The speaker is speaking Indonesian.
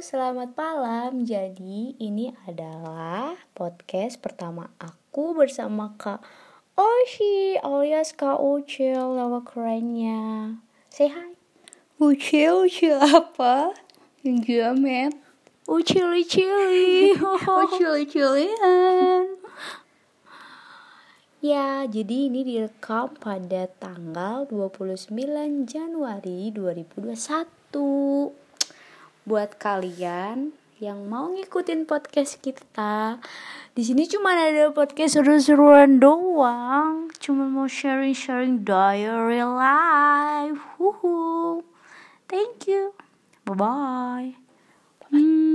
selamat malam. Jadi ini adalah podcast pertama aku bersama Kak Oshi alias Kak Ucil nama kerennya. Say hi. Ucil, ucil apa? Jamet. Ucili cili. Ucil, ucilian. ya, jadi ini direkam pada tanggal 29 Januari 2021 buat kalian yang mau ngikutin podcast kita. Di sini cuma ada podcast seru-seruan doang. Cuma mau sharing-sharing diary life. Woohoo. thank you. Bye bye Mwah. haha